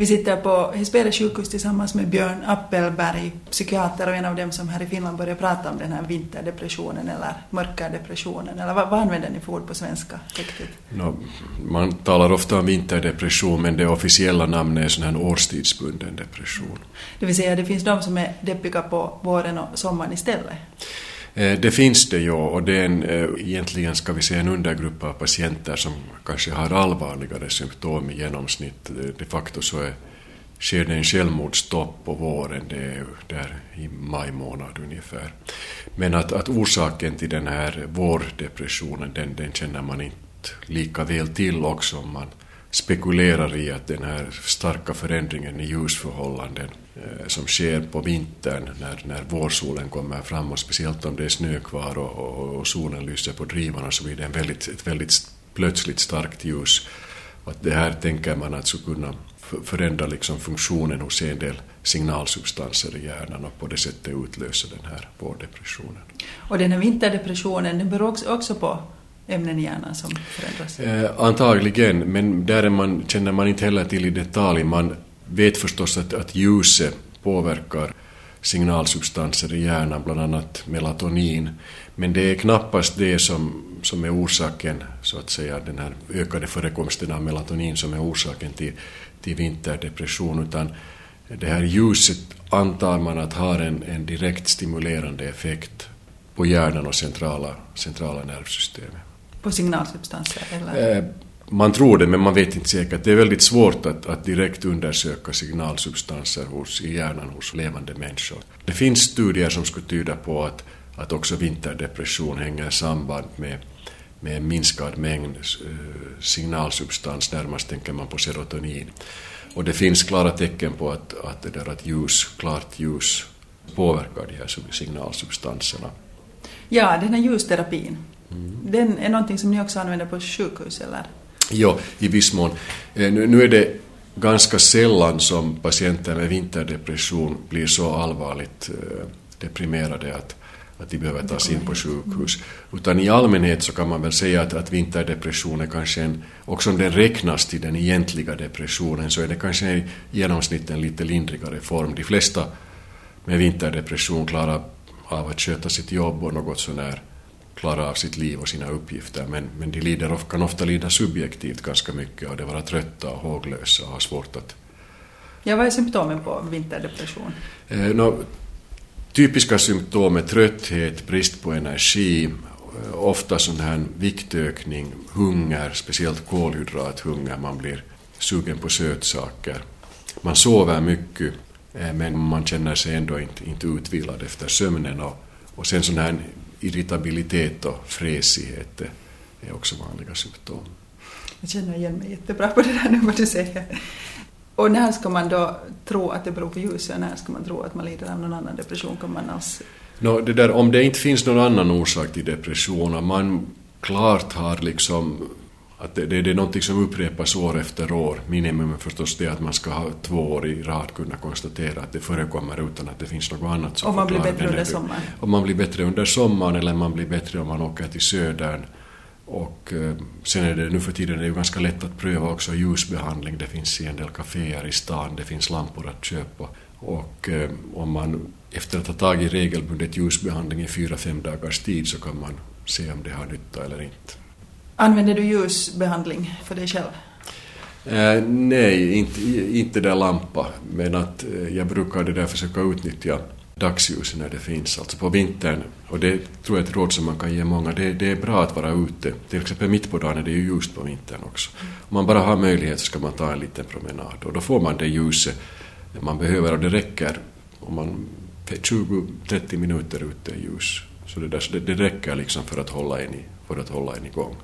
Vi sitter på Hesperia sjukhus tillsammans med Björn Appelberg, psykiater och en av dem som här i Finland börjar prata om den här vinterdepressionen eller mörkerdepressionen. Eller vad, vad använder ni för ord på svenska riktigt? No, man talar ofta om vinterdepression men det officiella namnet är sån här årstidsbunden depression. Det vill säga det finns de som är deppiga på våren och sommaren istället? Eh, det finns det ju och det är en, eh, egentligen ska vi säga en undergrupp av patienter som kanske har allvarligare symptom i genomsnitt. Eh, de facto så är, sker det en självmordstopp på våren, det är där i maj månad ungefär. Men att, att orsaken till den här vårdepressionen, den, den känner man inte lika väl till också om man spekulerar i att den här starka förändringen i ljusförhållanden som sker på vintern när, när vårsolen kommer fram och speciellt om det är snö kvar och, och, och solen lyser på drivarna så blir det en väldigt, ett väldigt plötsligt starkt ljus. Att det här tänker man att skulle kunna förändra liksom funktionen hos en del signalsubstanser i hjärnan och på det sättet utlösa den här vårdepressionen. Och den här vinterdepressionen den beror också, på ämnen i hjärnan som förändras? Eh, antagligen, men där är man, känner man inte heller till i detalj. Man vet förstås att, att ljuset påverkar signalsubstanser i hjärnan, bland annat melatonin. Men det är knappast det som, som är orsaken, så att säga, den här ökade förekomsten av melatonin som är orsaken till, till vinterdepression, utan det här ljuset antar man att har en, en direkt stimulerande effekt på hjärnan och centrala, centrala nervsystemet. På signalsubstanser? Eller? Eh, man tror det, men man vet inte säkert. Det är väldigt svårt att, att direkt undersöka signalsubstanser hos, i hjärnan hos levande människor. Det finns studier som skulle tyda på att, att också vinterdepression hänger samband med, med en minskad mängd eh, signalsubstans, närmast tänker man på serotonin. Och det finns klara tecken på att, att, det där att ljus, klart ljus påverkar de här signalsubstanserna. Ja, den här ljusterapin, mm. den är någonting som ni också använder på sjukhus, eller? Ja, i viss mån. Eh, nu är det ganska sällan som patienter med vinterdepression blir så allvarligt eh, deprimerade att, att de behöver tas in på sjukhus. Utan i allmänhet så kan man väl säga att, att vinterdepression är kanske en, också om den räknas till den egentliga depressionen så är det kanske i genomsnitt en lite lindrigare form. De flesta med vinterdepression klarar av att sköta sitt jobb och något sånär klara av sitt liv och sina uppgifter men, men de lider, kan ofta lida subjektivt ganska mycket och det vara trötta och håglösa och ha svårt att... Ja, vad är symptomen på vinterdepression? Eh, no, typiska symptom är trötthet, brist på energi, eh, ofta sån här viktökning, hunger, speciellt kolhydrathunger, man blir sugen på sötsaker. Man sover mycket eh, men man känner sig ändå inte, inte utvilad efter sömnen och, och sen sån här irritabilitet och fräsighet är också vanliga symptom. Jag känner igen mig jättebra på det där nu vad du säger. Och när ska man då tro att det beror på ljuset och när ska man tro att man lider av någon annan depression? Kan man alls... No, det där, om det inte finns någon annan orsak till depression, om man klart har liksom att det, det, det är någonting som upprepas år efter år. Minimum är förstås det att man ska ha två år i rad kunna konstatera att det förekommer utan att det finns något annat som Och man blir bättre under sommaren? Om man blir bättre under sommaren eller man blir bättre om man åker till södern. Och eh, sen är det nu för tiden är det ju ganska lätt att pröva också ljusbehandling. Det finns i en del kaféer i stan, det finns lampor att köpa. Och eh, om man efter att ha tagit regelbundet ljusbehandling i fyra, fem dagars tid så kan man se om det har nytta eller inte. Använder du ljusbehandling för dig själv? Eh, nej, inte, inte där lampa, men att eh, jag brukar det där försöka utnyttja dagsljuset när det finns, alltså på vintern. Och det tror jag är ett råd som man kan ge många. Det, det, är bra att vara ute. Till exempel mitt på dagen är det ju ljust på vintern också. Om man bara har möjlighet så ska man ta en liten promenad och då får man det ljuset man behöver och det räcker om man 20-30 minuter ute i ljus. Så det, där, så det, det räcker liksom för att hålla en i, för att hålla en igång.